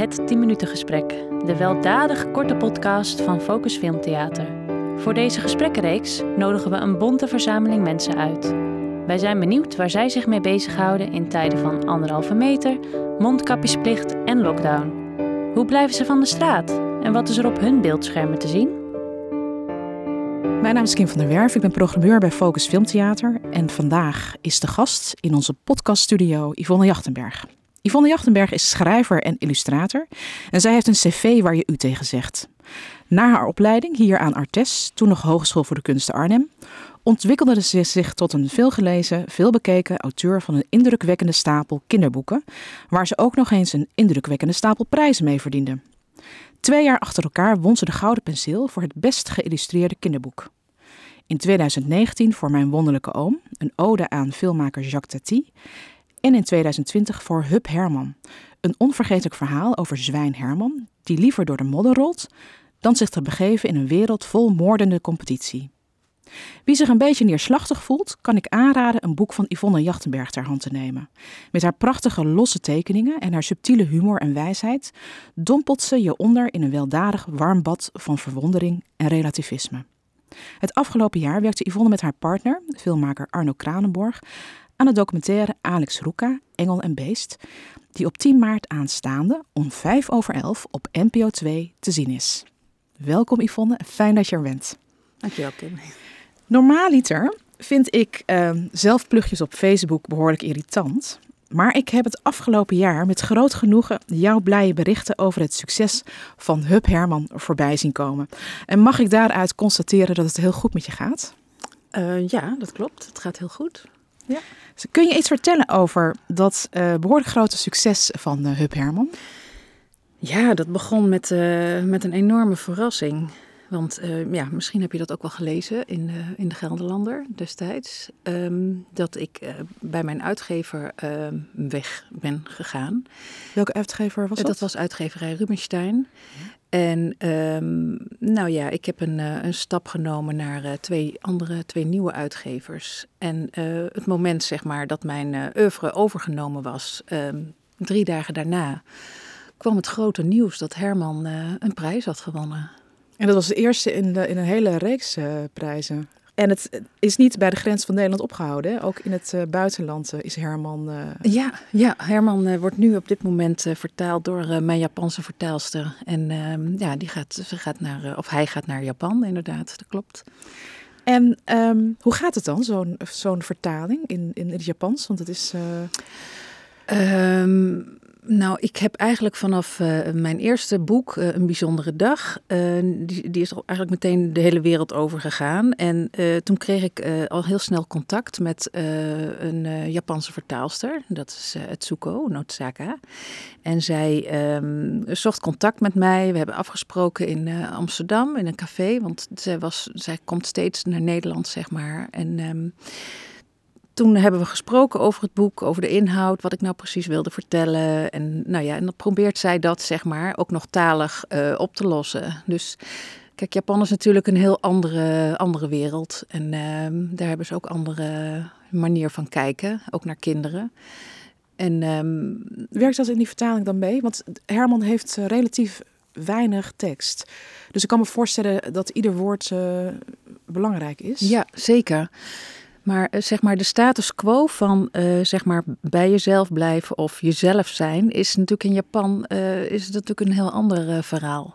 Het 10 Minuten Gesprek, de weldadig korte podcast van Focus Filmtheater. Voor deze gesprekkenreeks nodigen we een bonte verzameling mensen uit. Wij zijn benieuwd waar zij zich mee bezighouden in tijden van anderhalve meter, mondkapjesplicht en lockdown. Hoe blijven ze van de straat en wat is er op hun beeldschermen te zien? Mijn naam is Kim van der Werf, ik ben programmeur bij Focus Filmtheater en vandaag is de gast in onze podcaststudio Yvonne Jachtenberg. Yvonne Jachtenberg is schrijver en illustrator en zij heeft een cv waar je u tegen zegt. Na haar opleiding hier aan Artes, toen nog Hogeschool voor de Kunsten Arnhem, ontwikkelde ze zich tot een veelgelezen, veelbekeken auteur van een indrukwekkende stapel kinderboeken, waar ze ook nog eens een indrukwekkende stapel prijzen mee verdiende. Twee jaar achter elkaar won ze de Gouden Penseel voor het best geïllustreerde kinderboek. In 2019 voor Mijn Wonderlijke Oom, een ode aan filmmaker Jacques Tati. En in 2020 voor Hup Herman, een onvergetelijk verhaal over Zwijn Herman, die liever door de modder rolt dan zich te begeven in een wereld vol moordende competitie. Wie zich een beetje neerslachtig voelt, kan ik aanraden een boek van Yvonne Jachtenberg ter hand te nemen. Met haar prachtige losse tekeningen en haar subtiele humor en wijsheid dompelt ze je onder in een weldadig warm bad van verwondering en relativisme. Het afgelopen jaar werkte Yvonne met haar partner, filmmaker Arno Kranenborg, aan de documentaire Alex Roeka, Engel en Beest, die op 10 maart aanstaande om 5 over 11 op NPO 2 te zien is. Welkom Yvonne, fijn dat je er bent. Dankjewel Kim. Normaaliter vind ik uh, zelfplugjes op Facebook behoorlijk irritant. Maar ik heb het afgelopen jaar met groot genoegen jouw blije berichten over het succes van Hub Herman voorbij zien komen. En mag ik daaruit constateren dat het heel goed met je gaat? Uh, ja, dat klopt. Het gaat heel goed. Ja. Dus kun je iets vertellen over dat uh, behoorlijk grote succes van uh, Hub Herman? Ja, dat begon met, met een enorme verrassing. Want ja, misschien heb je dat ook wel gelezen in de, in de Gelderlander destijds. Um, dat ik bij mijn uitgever uh, weg ben gegaan. Welke uitgever was dat? dat was uitgeverij Rubenstein. En um, nou ja, ik heb een, een stap genomen naar twee andere, twee nieuwe uitgevers. En het moment zeg maar dat mijn oeuvre overgenomen was, um, drie dagen daarna, kwam het grote nieuws dat Herman een prijs had gewonnen. En dat was de eerste in, de, in een hele reeks uh, prijzen. En het is niet bij de grens van Nederland opgehouden. Ook in het uh, buitenland uh, is Herman. Ja, ja, Herman wordt nu op dit moment vertaald door mijn Japanse vertaalster. En ehm, ja, die gaat, ze gaat naar, of hij gaat naar Japan, inderdaad, dat klopt. En um, hoe gaat het dan, zo'n zo'n vertaling in, in het Japans? Want het is. Um, nou, ik heb eigenlijk vanaf uh, mijn eerste boek, uh, Een Bijzondere Dag, uh, die, is eigenlijk meteen de hele wereld over gegaan. En toen kreeg ik al heel snel contact met een Japanse vertaalster, dat is Tsuko Notsaka. En zij um, zocht contact met mij. We hebben afgesproken in Amsterdam in een café, want zij, was, zij komt steeds naar Nederland, zeg maar. En... Um, toen hebben we gesproken over het boek, over de inhoud, wat ik nou precies wilde vertellen. En nou ja, en dan probeert zij dat, zeg maar, ook nog talig uh, op te lossen. Dus kijk, Japan is natuurlijk een heel andere, andere wereld. En uh, daar hebben ze ook andere manier van kijken, ook naar kinderen. En um, werkt dat in die vertaling dan mee? Want Herman heeft uh, relatief weinig tekst. Dus ik kan me voorstellen dat ieder woord uh, belangrijk is. Ja, zeker. Maar zeg maar de status quo van uh, zeg maar bij jezelf blijven of jezelf zijn is natuurlijk in Japan uh, is natuurlijk een heel ander verhaal.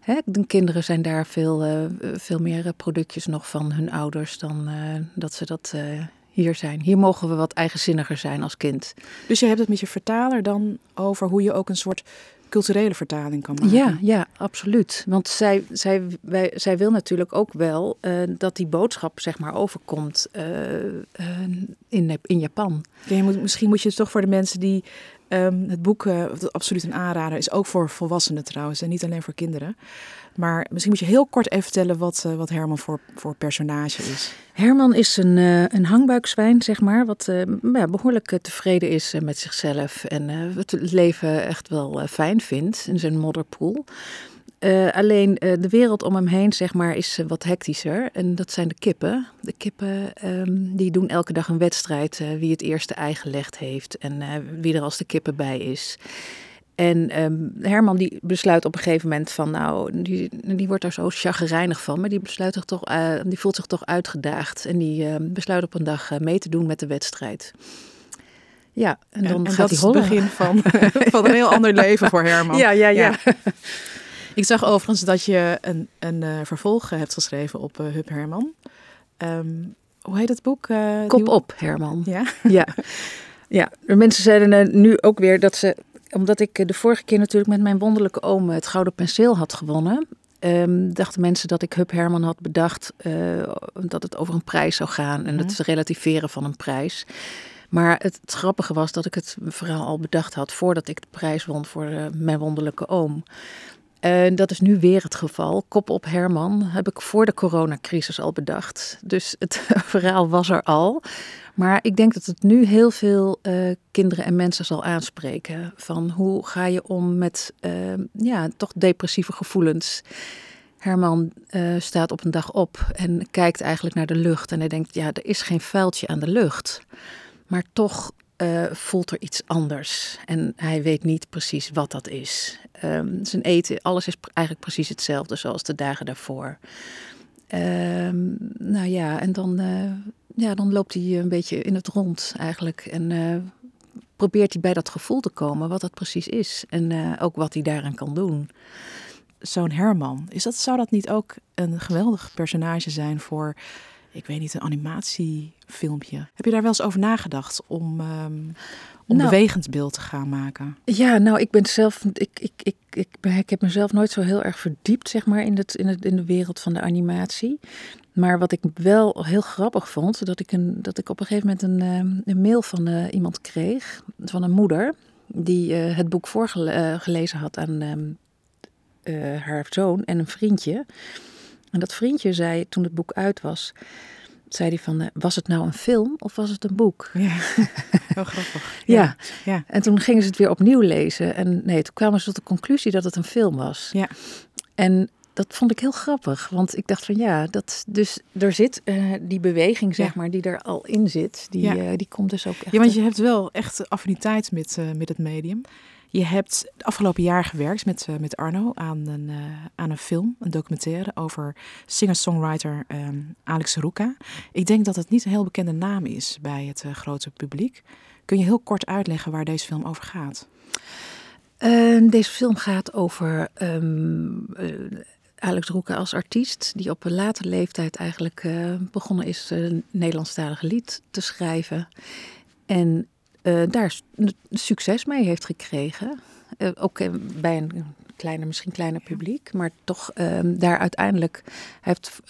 Hè? De kinderen zijn daar veel, veel meer productjes nog van hun ouders dan dat ze dat hier zijn. Hier mogen we wat eigenzinniger zijn als kind. Dus je hebt het met je vertaler dan over hoe je ook een soort culturele vertaling kan maken. Ja, ja absoluut. Want zij, zij, wij, zij wil natuurlijk ook wel uh, dat die boodschap zeg maar overkomt uh, uh, in, in Japan. Ja, moet, misschien moet je het toch voor de mensen die um, het boek, absoluut een aanrader is, ook voor volwassenen trouwens en niet alleen voor kinderen. Maar misschien moet je heel kort even vertellen wat, uh, wat Herman voor, voor personage is. Herman is een, uh, een hangbuikzwijn, zeg maar, wat uh, ja, behoorlijk tevreden is met zichzelf en het leven echt wel fijn vindt in zijn modderpoel. alleen de wereld om hem heen, zeg maar, is wat hectischer. En dat zijn de kippen. De kippen um, die doen elke dag een wedstrijd wie het eerste ei gelegd heeft en wie er als de kippen bij is. En ehm, Herman die besluit op een gegeven moment van, nou, die, die wordt daar zo chagrijnig van, maar die, besluit zich toch, uh, die voelt zich toch uitgedaagd. En die uh, besluit op een dag uh, mee te doen met de wedstrijd. Ja, en dan en, en gaat dat hij het begin van, van een heel ander leven voor Herman. Ja, ja, ja. Ja. Ik zag overigens dat je een, een uh, vervolg hebt geschreven op Hub Herman. Um, hoe heet het boek? Kop op, Herman. Ja? Ja. ja, de mensen zeiden nu ook weer dat ze omdat ik de vorige keer natuurlijk met mijn wonderlijke oom het Gouden Penseel had gewonnen. Um, dachten mensen dat ik Hub Herman had bedacht uh, dat het over een prijs zou gaan en het relativeren van een prijs. Maar het, het, grappige was dat ik het verhaal al bedacht had voordat ik de prijs won voor uh, mijn wonderlijke oom. En dat is nu weer het geval. Kop op Herman heb ik voor de coronacrisis al bedacht. Dus het verhaal was er al. Maar ik denk dat het nu heel veel uh, kinderen en mensen zal aanspreken. Van hoe ga je om met uh, ja, toch depressieve gevoelens. Herman uh, staat op een dag op en kijkt eigenlijk naar de lucht. En hij denkt, ja, er is geen vuiltje aan de lucht. Maar toch voelt er iets anders. En hij weet niet precies wat dat is. Um, zijn eten, alles is eigenlijk precies hetzelfde zoals de dagen daarvoor. Um, nou ja, en dan ja, dan loopt hij een beetje in het rond eigenlijk. En uh, probeert hij bij dat gevoel te komen, wat dat precies is. En ook wat hij daaraan kan doen. Zo'n Herman, is dat, zou dat niet ook een geweldig personage zijn voor, ik weet niet, een animatiefilmpje? Heb je daar wel eens over nagedacht om, um, om nou, bewegend beeld te gaan maken? Ja, nou, ik ben zelf, ik, ik, ik, ik, ik heb mezelf nooit zo heel erg verdiept, zeg maar, in, het, in, het, in de wereld van de animatie. Maar wat ik wel heel grappig vond, dat ik, een, dat ik op een gegeven moment een, een mail van uh, iemand kreeg, van een moeder, die uh, het boek voorgelezen had aan uh, haar zoon en een vriendje. En dat vriendje zei, toen het boek uit was, zei hij van, was het nou een film of was het een boek? Ja, heel grappig. Ja. ja. ja, en toen gingen ze het weer opnieuw lezen. En nee, toen kwamen ze tot de conclusie dat het een film was. Ja. En dat vond ik heel grappig. Want ik dacht van ja, dat, dus er zit uh, die beweging, zeg ja. maar, die er al in zit. Die, ja. uh, die komt dus ook echt. Ja, want je hebt wel echt affiniteit met, uh, met het medium. Je hebt het afgelopen jaar gewerkt met, met Arno aan een, aan een film, een documentaire over singer-songwriter um, Alex Ruka. Ik denk dat het niet een heel bekende naam is bij het grote publiek. Kun je heel kort uitleggen waar deze film over gaat? Uh, deze film gaat over uh, Alex Roeke als artiest, die op een late leeftijd eigenlijk begonnen is een Nederlandstalige lied te schrijven. En daar succes mee heeft gekregen. ook bij een kleiner, misschien kleiner publiek, maar toch ehm, daar uiteindelijk hij heeft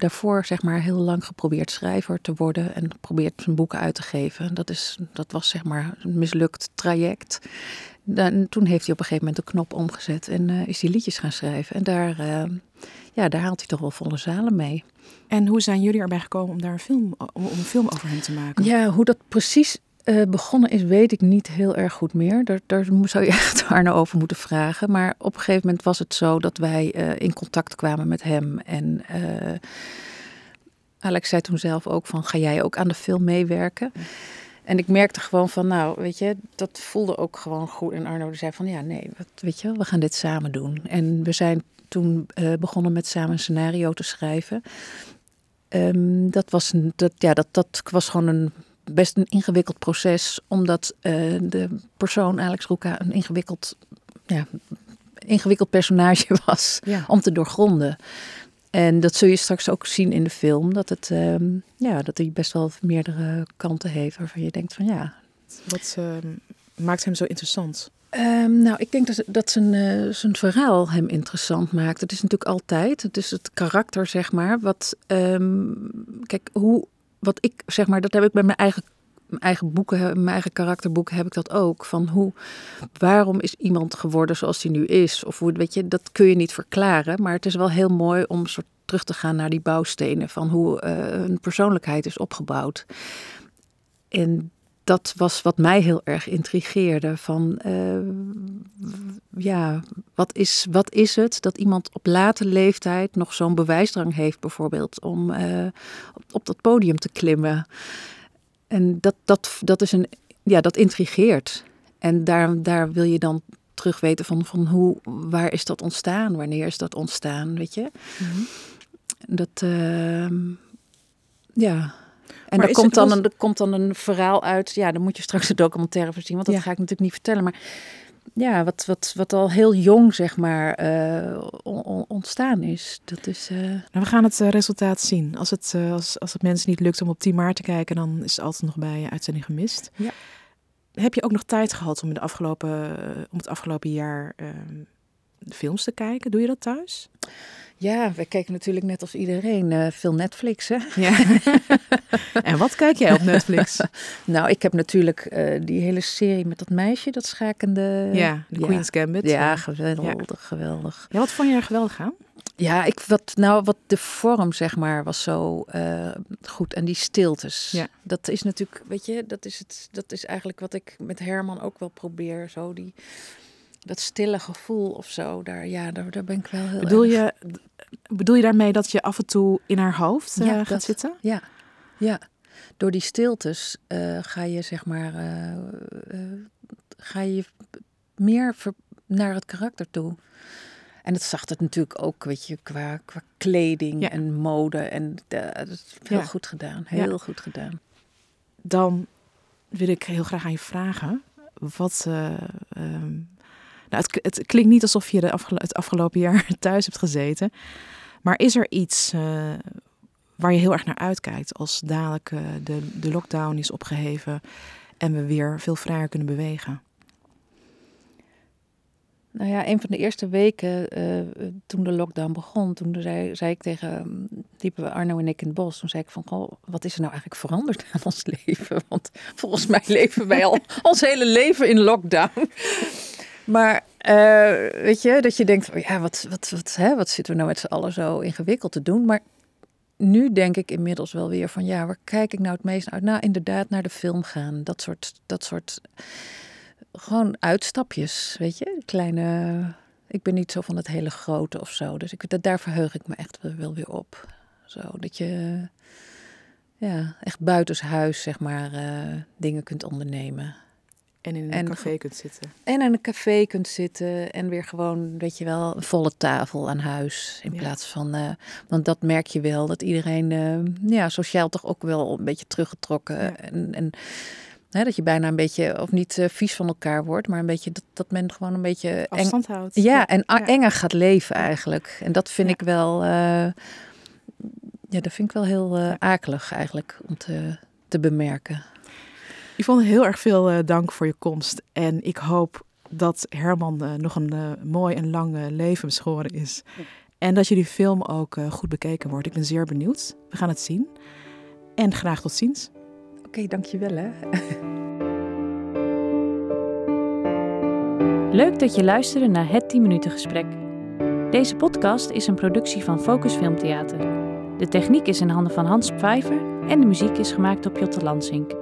daarvoor zeg maar heel lang geprobeerd schrijver te worden en geprobeerd zijn boeken uit te geven. Dat, is, dat was zeg maar een mislukt traject. Dan, toen heeft hij op een gegeven moment de knop omgezet en uh, is hij liedjes gaan schrijven. En daar, uh, ja, daar haalt hij toch wel volle zalen mee. En hoe zijn jullie erbij gekomen om daar een film, om, om een film over hem te maken? Ja, hoe dat precies uh, begonnen is, weet ik niet heel erg goed meer. Daar, daar zou je echt Arno over moeten vragen. Maar op een gegeven moment was het zo dat wij in contact kwamen met hem. En Alex zei toen zelf ook van, ga jij ook aan de film meewerken? En ik merkte gewoon van, nou, weet je, dat voelde ook gewoon goed. En Arno zei van, ja, nee, wat, weet je, we gaan dit samen doen. En we zijn toen uh, begonnen met samen een scenario te schrijven. Um, dat, was een, dat, ja, dat, dat was gewoon een best een ingewikkeld proces, omdat uh, de persoon, Alex Roeka, een ingewikkeld, ja, ingewikkeld personage was ja. om te doorgronden. En dat zul je straks ook zien in de film, dat, het, um, ja, dat hij best wel meerdere kanten heeft waarvan je denkt van ja. Wat uh, maakt hem zo interessant? Um, nou, ik denk dat, dat zijn, uh, zijn verhaal hem interessant maakt. Het is natuurlijk altijd, het is het karakter, zeg maar. Wat, um, kijk, hoe, wat ik, zeg maar, dat heb ik bij mijn eigen eigen boeken, mijn eigen karakterboeken heb ik dat ook. Van hoe, waarom is iemand geworden zoals hij nu is? Of hoe, weet je, dat kun je niet verklaren. Maar het is wel heel mooi om soort terug te gaan naar die bouwstenen van hoe een persoonlijkheid is opgebouwd. En dat was wat mij heel erg intrigeerde. Van uh, ja, wat is, wat is het dat iemand op late leeftijd nog zo'n bewijsdrang heeft, bijvoorbeeld, om uh, op, op dat podium te klimmen? En dat, dat, dat is een, ja, dat intrigeert. En daar, daar wil je dan terug weten van, van hoe, waar is dat ontstaan? Wanneer is dat ontstaan? Weet je? Mhm. Dat, ehm, ja. En er komt, dan een, er komt dan een verhaal uit. Ja, dan moet je straks de documentaire voorzien, want dat Ja. ga ik natuurlijk niet vertellen. Maar ja, wat, wat, wat al heel jong, zeg maar, eh, on- on- ontstaan is. Dat is. eh, Nou, we gaan het eh, resultaat zien. Als het, eh, als, als het mensen niet lukt om op 10 maart te kijken, dan is het altijd nog bij uitzending gemist. Ja. Heb je ook nog tijd gehad om, de afgelopen, om het afgelopen jaar ehm, films te kijken? Doe je dat thuis? Ja, we kijken natuurlijk net als iedereen eh, veel Netflix. Hè? Ja. en wat kijk jij op Netflix? Nou, ik heb natuurlijk eh, die hele serie met dat meisje, dat schakende. ja, The ja. Queen's Gambit. Ja, geweldig, geweldig. Ja, wat vond je er geweldig aan? Ja, ik, wat, nou, wat de vorm, zeg maar, was zo eh, goed. En die stiltes. Ja. Dat is natuurlijk, weet je, dat is, het, dat is eigenlijk wat ik met Herman ook wel probeer. Zo die, dat stille gevoel of zo. Daar, ja, daar, daar ben ik wel heel Bedoel erg- je, bedoel je daarmee dat je af en toe in haar hoofd eh, gaat dat. zitten? Ja, ja. Door die stiltes eh, ga je, zeg maar, eh, ga je meer ver- naar het karakter toe. En dat zag het natuurlijk ook, weet je, qua, qua kleding Ja. en mode. En dat is heel Ja. goed gedaan. Heel goed gedaan. Dan wil ik heel graag aan je vragen. Wat. eh, ehm, nou, het, het klinkt niet alsof je de afgelo- het afgelopen jaar thuis hebt gezeten. Maar is er iets eh, waar je heel erg naar uitkijkt als dadelijk eh, de, de lockdown is opgeheven en we weer veel vrijer kunnen bewegen? Nou ja, een van de eerste weken eh, toen de lockdown begon, toen zei, zei ik tegen, liepen we Arno en ik in het bos. Toen zei ik van, goh, wat is er nou eigenlijk veranderd aan ons leven? Want volgens mij leven wij al ons hele leven in lockdown. Maar eh, weet je, dat je denkt, oh ja, wat, wat, wat, hè, wat zitten we nou met z'n allen zo ingewikkeld te doen? Maar nu denk ik inmiddels wel weer van, ja, waar kijk ik nou het meest uit? Nou, inderdaad, naar de film gaan. Dat soort, dat soort gewoon uitstapjes, weet je? Kleine. Ik ben niet zo van het hele grote of zo. Dus ik, dat, daar verheug ik me echt wel- wel weer op. Zo, dat je ja, echt buitenshuis, zeg maar, eh, dingen kunt ondernemen. En in een En- café kunt zitten. En aan een café kunt zitten en weer gewoon, weet je wel, een volle tafel aan huis. In Ja. plaats van, eh, want dat merk je wel, dat iedereen eh, ja, sociaal toch ook wel een beetje teruggetrokken. Ja. En, en hè, dat je bijna een beetje, of niet eh, vies van elkaar wordt, maar een beetje dat, dat men gewoon een beetje eng, Afstand houdt. ja, en enger gaat leven eigenlijk. En dat vind ik wel, ja, dat vind ik wel heel akelig eigenlijk om te, te bemerken. Yvonne, heel erg veel eh, dank voor je komst. En ik hoop dat Herman eh, nog een eh, mooi en lang leven beschoren is. En dat jullie film ook eh, goed bekeken wordt. Ik ben zeer benieuwd. We gaan het zien. En graag tot ziens. Oké, dankjewel hè. Leuk dat je luisterde naar het 10 minuten gesprek. Deze podcast is een productie van Focus Filmtheater. De techniek is in handen van Hans Pfeiffer en de muziek is gemaakt door Piotr Lansink.